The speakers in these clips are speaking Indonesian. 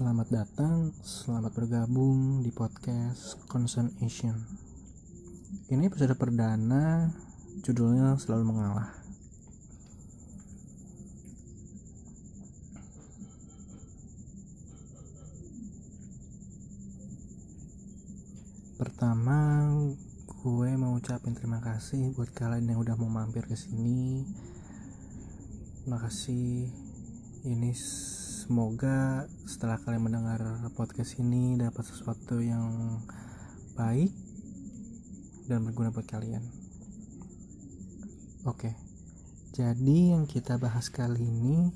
Selamat datang, selamat bergabung di podcast Concern Asian. Ini episode perdana, judulnya selalu mengalah. Pertama, gue mau ucapin terima kasih buat kalian yang udah mau mampir ke sini. Makasih. Ini semoga setelah kalian mendengar podcast ini dapat sesuatu yang baik dan berguna buat kalian. Oke. Jadi yang kita bahas kali ini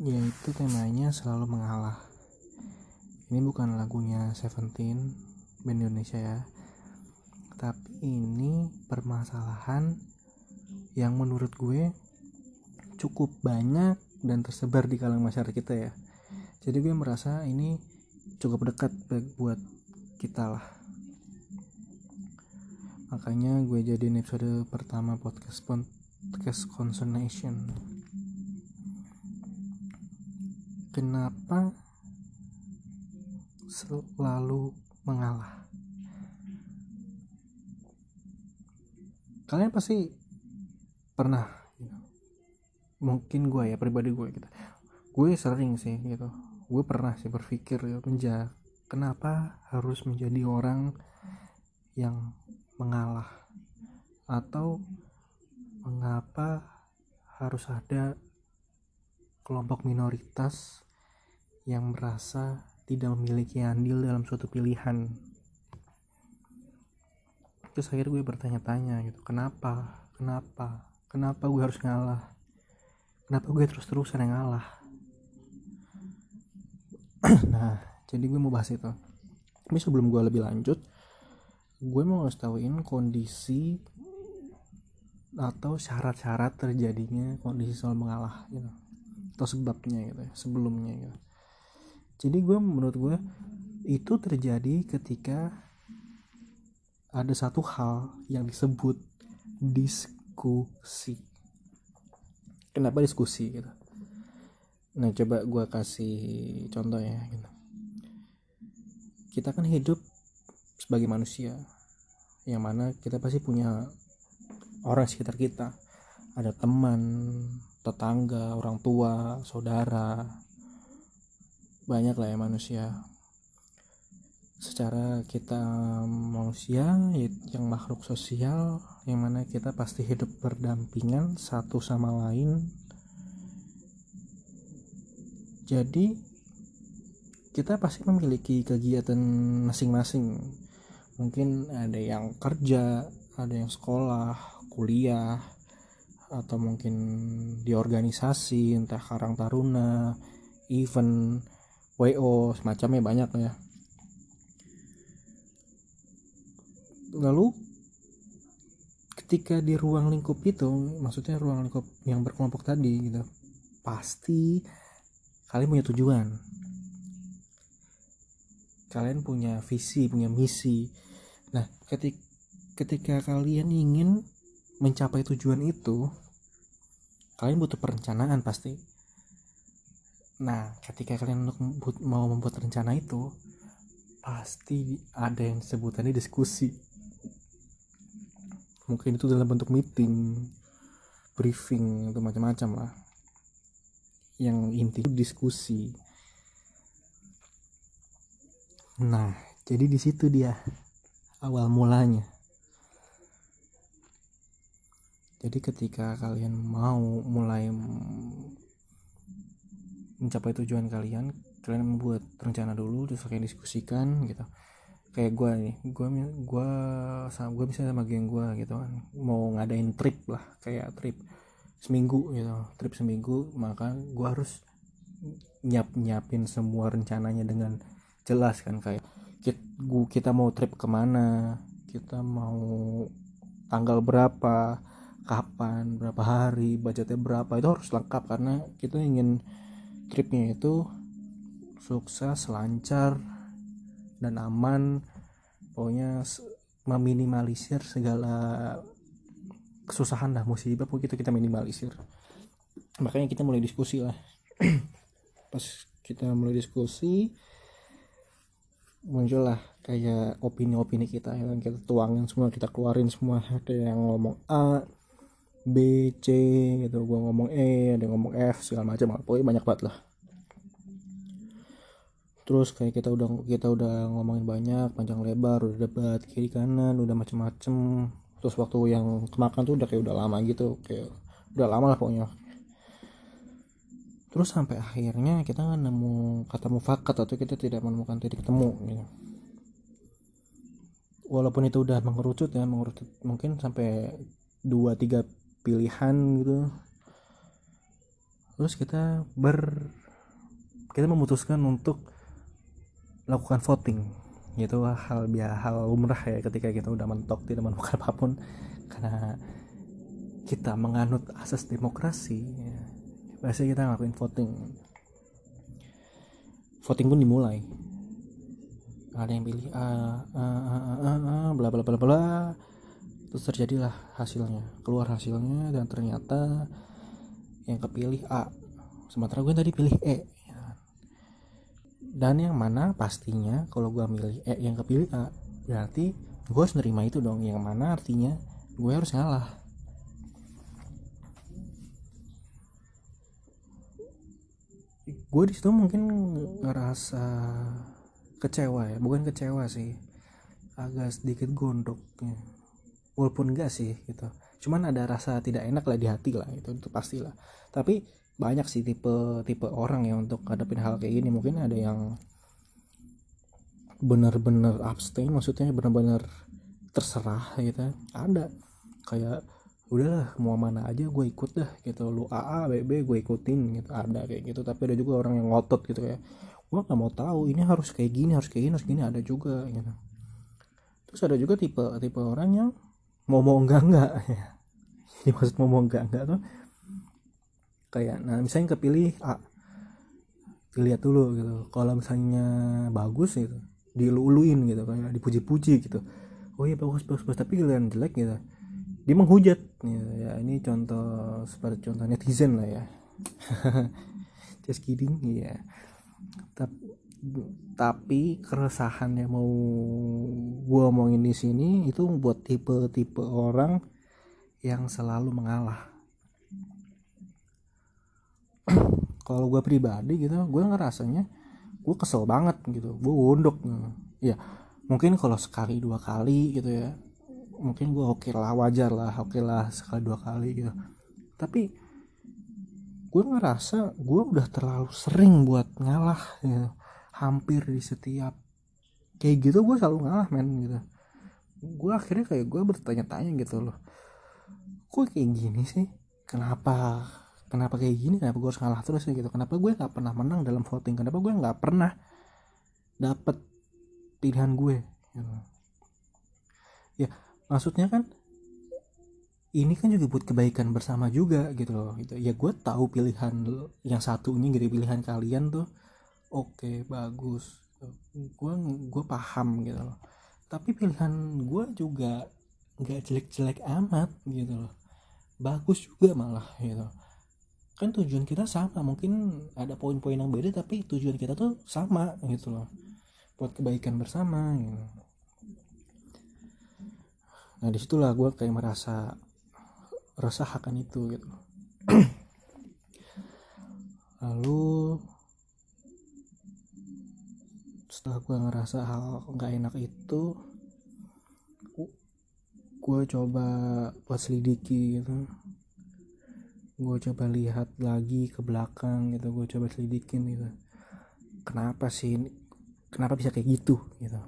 yaitu temanya selalu mengalah. Ini bukan lagunya Seventeen band Indonesia ya tapi ini permasalahan yang menurut gue cukup banyak dan tersebar di kalangan masyarakat kita ya. Jadi gue merasa ini cukup dekat buat kita lah. Makanya gue jadiin episode pertama podcast podcast concernation kenapa selalu mengalah? Kalian pasti pernah. Mungkin gue ya pribadi gue gitu. Gue sering sih gitu. Gue pernah sih berpikir ya menja kenapa harus menjadi orang yang mengalah? Atau mengapa harus ada kelompok minoritas yang merasa tidak memiliki andil dalam suatu pilihan? Terus akhirnya gue bertanya-tanya gitu kenapa? Kenapa? Kenapa gue harus ngalah kenapa gue terus-terusan yang ngalah? Nah jadi gue mau bahas itu. Tapi sebelum gue lebih lanjut gue mau ngasih tauin kondisi atau syarat-syarat terjadinya kondisi soal mengalah gitu atau sebabnya gitu ya sebelumnya gitu. Jadi gue menurut gue itu terjadi ketika ada satu hal yang disebut diskusi kenapa diskusi gitu. Nah coba gue kasih contoh ya gitu. Kita kan hidup sebagai manusia yang mana kita pasti punya orang sekitar kita. Ada teman tetangga orang tua saudara. Banyak lah ya manusia secara kita manusia yang makhluk sosial yang mana kita pasti hidup berdampingan satu sama lain. Jadi kita pasti memiliki kegiatan masing-masing. Mungkin ada yang kerja ada yang sekolah kuliah atau mungkin di organisasi entah karang taruna event WO semacamnya banyak ya lalu ketika di ruang lingkup itu maksudnya ruang lingkup yang berkelompok tadi gitu pasti kalian punya tujuan. Kalian punya visi punya misi. Nah ketika ketika kalian ingin mencapai tujuan itu kalian butuh perencanaan pasti. Nah, ketika kalian mau membuat rencana itu, pasti ada yang sebutannya diskusi. Mungkin itu dalam bentuk meeting, briefing, atau macam-macam lah. Yang inti diskusi. Nah, jadi di situ dia awal mulanya. Jadi ketika kalian mau mulai mencapai tujuan kalian kalian membuat rencana dulu terus kalian diskusikan gitu kayak gue nih gue gue sama gue bisa sama geng gue gitu kan. Mau ngadain trip lah kayak trip seminggu gitu. Trip seminggu maka gue harus nyiap nyiapin semua rencananya dengan jelas kan kayak kita, kita mau trip ke mana kita mau tanggal berapa kapan berapa hari budgetnya berapa itu harus lengkap karena kita ingin tripnya itu sukses lancar dan aman. Pokoknya meminimalisir segala kesusahan lah musibah pokoknya kita kita minimalisir. Makanya kita mulai diskusi lah. Pas kita mulai diskusi muncullah kayak opini-opini kita yang kita tuangin semua kita keluarin semua. Ada yang ngomong A B C gitu. Gua ngomong E ada yang ngomong F segala macam. Pokoknya banyak banget lah terus kayak kita udah kita udah ngomongin banyak panjang lebar udah debat kiri kanan udah macem-macem. Terus waktu yang kemakan tuh udah kayak udah lama gitu kayak udah lama lah pokoknya. Terus sampai akhirnya kita nggak nemu kata mufakat atau kita tidak menemukan titik temu gitu. Walaupun itu udah mengerucut ya mengerucut mungkin sampai dua tiga pilihan gitu. Terus kita ber kita memutuskan untuk lakukan voting. Itu hal biasa hal umrah ya ketika kita udah mentok tidak menemukan apa pun. Karena kita menganut asas demokrasi ya. Biasanya kita ngelakuin voting. Voting pun dimulai. Ada yang pilih a a a a a bla bla bla bla. Terus terjadilah hasilnya. Keluar hasilnya dan ternyata yang kepilih A. Sementara gue tadi pilih E dan yang mana pastinya kalau gue milih E yang kepilih A berarti gue harus nerima itu dong. Yang mana artinya gue harus ngalah. Gue di situ mungkin ngerasa kecewa ya. Bukan kecewa sih agak sedikit gondok walaupun enggak sih gitu. Cuman ada rasa tidak enak lah di hati lah itu itu pastilah. Tapi banyak sih tipe tipe orang ya untuk hadapin hal kayak gini. Mungkin ada yang benar-benar abstain maksudnya benar-benar terserah gitu. Ada. Kayak udahlah mau mana aja gue ikut dah gitu. Lu AA BB gue ikutin gitu. Ada kayak gitu. Tapi ada juga orang yang ngotot gitu kayak gue nggak mau tahu ini harus kayak gini harus kayak gini harus gini. Ada juga gitu. Terus ada juga tipe tipe orang yang mau mau enggak enggak ya jadi maksud mau mau enggak enggak tuh kayak nah misalnya kepilih A dilihat dulu gitu. Kalau misalnya bagus gitu diluluin gitu kayak dipuji-puji gitu. Oh iya bagus bagus, bagus. tapi kalian jelek gitu. Dia menghujat ya, ya ini contoh seperti contoh netizen lah ya. Just kidding ya tapi tapi keresahan yang mau gua omongin di sini itu buat tipe-tipe orang yang selalu mengalah kalau gue pribadi gitu gue ngerasanya gue kesel banget gitu. Gue gondok ya mungkin kalau sekali dua kali gitu ya mungkin gue oke okay lah wajar lah oke okay lah sekali dua kali gitu. Tapi gue ngerasa gue udah terlalu sering buat ngalah gitu. hampir di setiap kayak gitu gue selalu ngalah men gitu. Gue akhirnya kayak gue bertanya-tanya gitu loh. Kok kayak gini sih? Kenapa kenapa kayak gini? Kenapa gue harus ngalah terus gitu? Kenapa gue nggak pernah menang dalam voting? Kenapa gue nggak pernah dapet pilihan gue? Gitu. ya maksudnya kan ini kan juga buat kebaikan bersama juga gitu loh gitu. Ya gue tahu pilihan yang satu ini jadi pilihan kalian tuh. Oke okay, bagus gue gue paham gitu loh. Tapi pilihan gue juga nggak jelek-jelek amat gitu loh. Bagus juga malah gitu kan tujuan kita sama mungkin ada poin-poin yang beda tapi tujuan kita tuh sama gitu loh. Buat kebaikan bersama gitu. Nah di situlah gue kayak merasa resah akan itu gitu. Lalu setelah gue ngerasa hal nggak enak itu gue coba buat selidiki gitu gue coba lihat lagi ke belakang gitu gue coba selidikin gitu. Kenapa sih kenapa bisa kayak gitu gitu?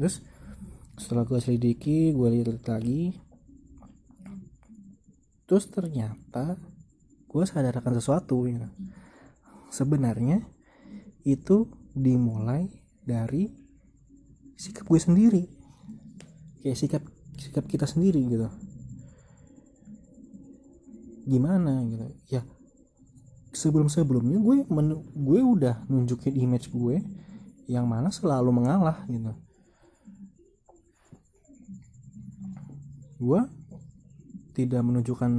Terus setelah gue selidiki gue lihat lagi. Terus ternyata gue sadarkan sesuatu ya. sebenarnya itu dimulai dari sikap gue sendiri. Kayak sikap sikap kita sendiri gitu gimana gitu. Ya sebelum sebelumnya gue men, gue udah nunjukin image gue yang mana selalu mengalah gitu. Gue tidak menunjukkan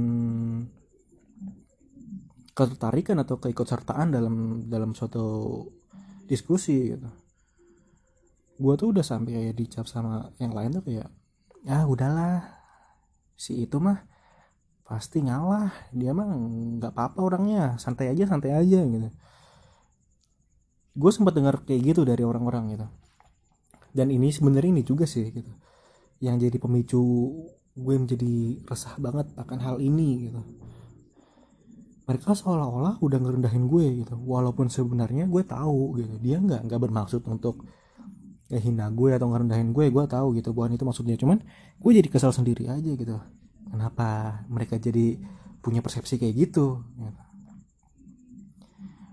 ketertarikan atau keikutsertaan dalam dalam suatu diskusi gitu. Gue tuh udah sampai kayak dicap sama yang lain tuh kayak ah udahlah. Si itu mah pasti ngalah. Dia mah nggak apa-apa orangnya. Santai aja santai aja gitu. Gue sempat dengar kayak gitu dari orang-orang gitu. Dan ini sebenarnya ini juga sih gitu. Yang jadi pemicu gue menjadi resah banget akan hal ini gitu. Mereka seolah-olah udah ngerendahin gue gitu. Walaupun sebenarnya gue tahu gitu. Dia nggak nggak bermaksud untuk ya hina gue atau ngerendahin gue. Gue tahu gitu. Bukan itu maksudnya. Cuman gue jadi kesal sendiri aja gitu kenapa mereka jadi punya persepsi kayak gitu gitu.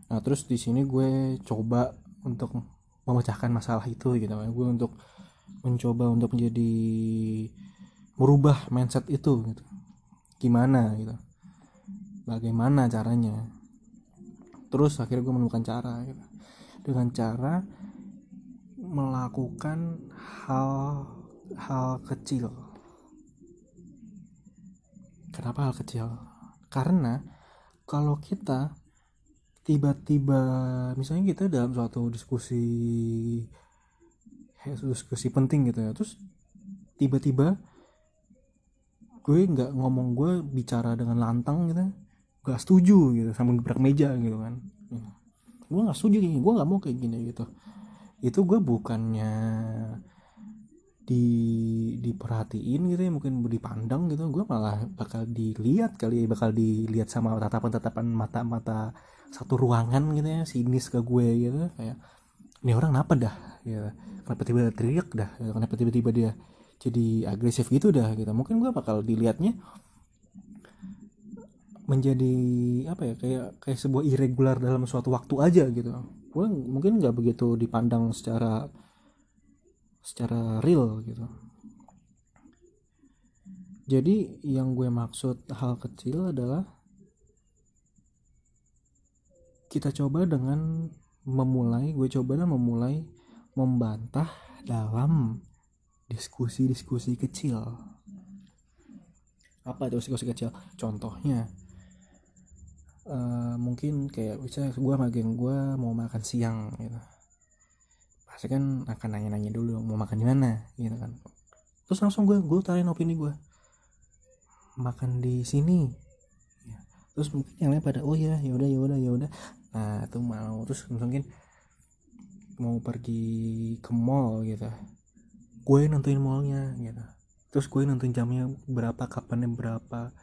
nah terus di sini gue coba untuk memecahkan masalah itu gitu. Gue untuk mencoba untuk menjadi merubah mindset itu gitu. Gimana gitu? Bagaimana caranya? Terus akhirnya gue menemukan cara gitu. Dengan cara melakukan hal hal kecil Kenapa hal kecil? Karena kalau kita tiba-tiba misalnya kita dalam suatu diskusi diskusi penting gitu ya terus tiba-tiba gue nggak ngomong gue bicara dengan lantang gitu gak setuju gitu sambil gebrak meja gitu kan gue nggak setuju gini gue nggak mau kayak gini gitu itu gue bukannya di diperhatiin gitu ya mungkin dipandang gitu gue malah bakal dilihat kali bakal dilihat sama tatapan-tatapan mata-mata satu ruangan gitu ya sinis ke gue gitu kayak ini orang kenapa dah? Ya kenapa tiba-tiba teriak dah? Ya, kenapa tiba-tiba dia jadi agresif gitu dah? Gitu. Mungkin gue bakal dilihatnya menjadi apa ya kayak kayak sebuah irregular dalam suatu waktu aja gitu. Gue mungkin nggak begitu dipandang secara secara real gitu. Jadi yang gue maksud hal kecil adalah kita coba dengan memulai gue coba dan memulai membantah dalam diskusi-diskusi kecil. Apa itu diskusi kecil? Contohnya uh, mungkin kayak misalnya gue sama geng gue mau makan siang gitu pasti kan akan nanya-nanya dulu mau makan di mana? Gitu kan. Terus langsung gue gue tarin opini gue makan di sini. Ya. terus mungkin yang lain pada oh ya ya udah ya udah ya udah. Nah itu mau terus mungkin mau pergi ke mall gitu. Gue nentuin mallnya gitu. Terus gue nentuin jamnya berapa kapannya berapa.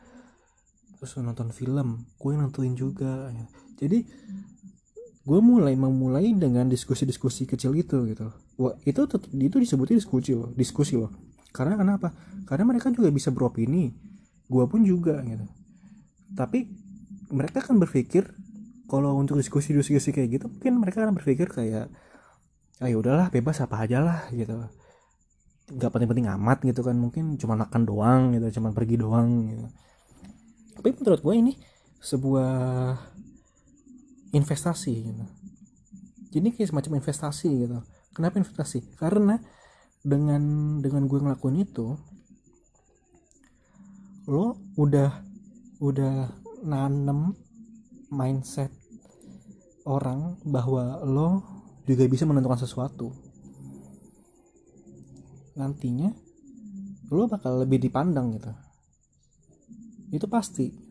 Terus nonton film gue nentuin juga ya. jadi gue mulai memulai dengan diskusi-diskusi kecil itu gitu. Wah, itu itu disebutnya diskusi loh diskusi loh. Karena kenapa? Karena mereka juga bisa beropini gue pun juga gitu. Tapi mereka kan berpikir kalau untuk diskusi-diskusi kayak gitu mungkin mereka akan berpikir kayak ayo ah, ya udahlah bebas apa aja lah gitu. Nggak penting-penting amat gitu kan mungkin cuma makan doang gitu cuma pergi doang gitu. Tapi menurut gue ini sebuah investasi gitu. Jadi kayak semacam investasi gitu. Kenapa investasi? Karena dengan dengan gue ngelakuin itu lo udah udah nanem mindset orang bahwa lo juga bisa menentukan sesuatu nantinya lo bakal lebih dipandang gitu itu pasti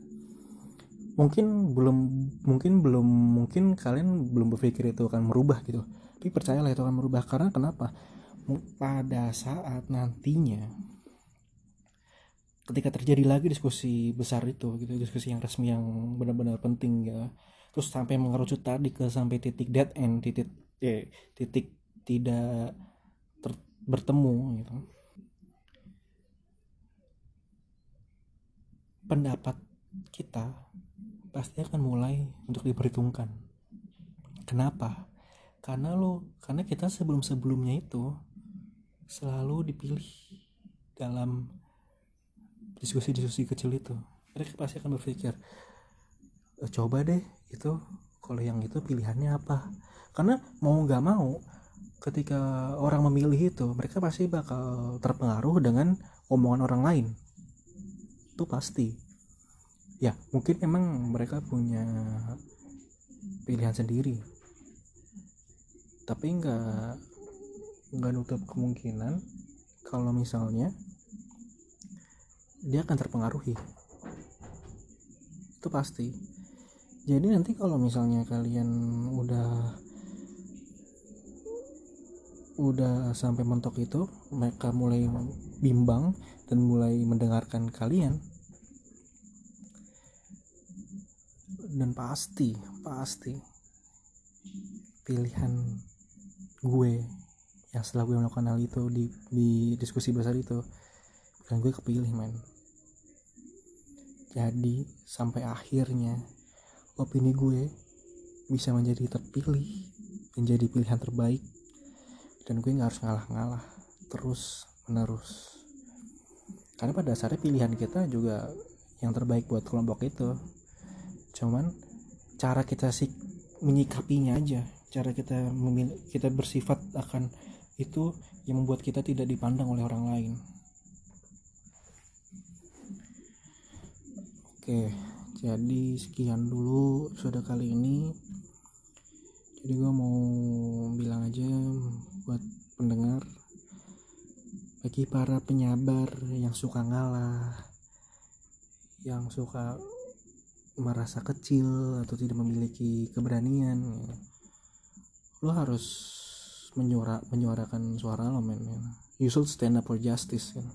mungkin belum mungkin belum mungkin kalian belum berpikir itu akan merubah gitu. Tapi percayalah itu akan merubah. Karena kenapa? Pada saat nantinya ketika terjadi lagi diskusi besar itu gitu diskusi yang resmi yang benar-benar penting ya terus sampai mengerucut tadi ke sampai titik dead end titik eh, titik tidak bertemu gitu. Pendapat kita pasti akan mulai untuk diperhitungkan. Kenapa? Karena lo, karena kita sebelum-sebelumnya itu selalu dipilih dalam diskusi-diskusi kecil itu. Mereka pasti akan berpikir, e, coba deh itu kalau yang itu pilihannya apa. Karena mau nggak mau, ketika orang memilih itu, mereka pasti bakal terpengaruh dengan omongan orang lain. Itu pasti ya mungkin emang mereka punya pilihan sendiri. Tapi nggak nggak nutup kemungkinan kalau misalnya dia akan terpengaruhi. Itu pasti. Jadi nanti kalau misalnya kalian udah udah sampai mentok itu mereka mulai bimbang dan mulai mendengarkan kalian dan pasti pasti pilihan gue yang setelah gue melakukan hal itu di, di diskusi besar itu dan gue kepilih men. Jadi sampai akhirnya opini gue bisa menjadi terpilih menjadi pilihan terbaik dan gue nggak harus ngalah-ngalah terus menerus. Karena pada dasarnya pilihan kita juga yang terbaik buat kelompok itu cuman cara kita sih menyikapinya aja. Cara kita memilih, kita bersifat akan itu yang membuat kita tidak dipandang oleh orang lain. Oke jadi sekian dulu episode kali ini. Jadi gue mau bilang aja buat pendengar bagi para penyabar yang suka ngalah yang suka merasa kecil atau tidak memiliki keberanian lo harus menyuara menyuarakan suara lo men ya. you should stand up for justice kan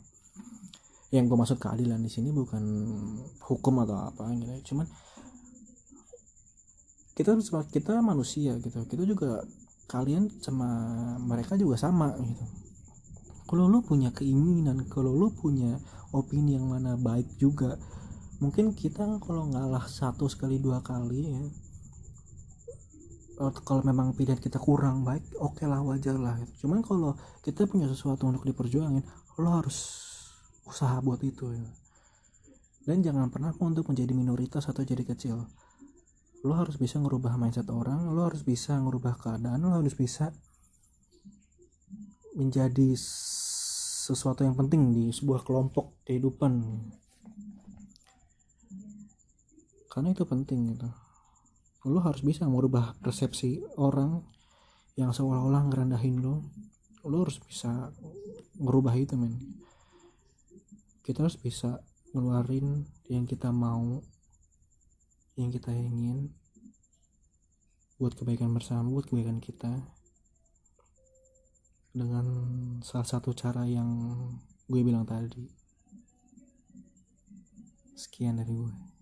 yang gue maksud keadilan di sini bukan hukum atau apa gitu. Cuman kita kita manusia gitu. Kita juga kalian sama mereka juga sama gitu. Kalau lo punya keinginan kalau lo punya opini yang mana baik juga mungkin kita kalau ngalah satu sekali dua kali ya kalau memang pilihan kita kurang baik oke okay lah wajar lah. Cuman kalau kita punya sesuatu untuk diperjuangin lo harus usaha buat itu ya. Dan jangan pernah untuk menjadi minoritas atau jadi kecil. Lo harus bisa ngerubah mindset orang lo harus bisa ngerubah keadaan lo harus bisa menjadi sesuatu yang penting di sebuah kelompok kehidupan karena itu penting gitu. Lo harus bisa merubah persepsi orang yang seolah-olah ngerendahin lo lo harus bisa merubah itu men. Kita harus bisa ngeluarin yang kita mau yang kita ingin buat kebaikan bersama buat kebaikan kita dengan salah satu cara yang gue bilang tadi. Sekian dari gue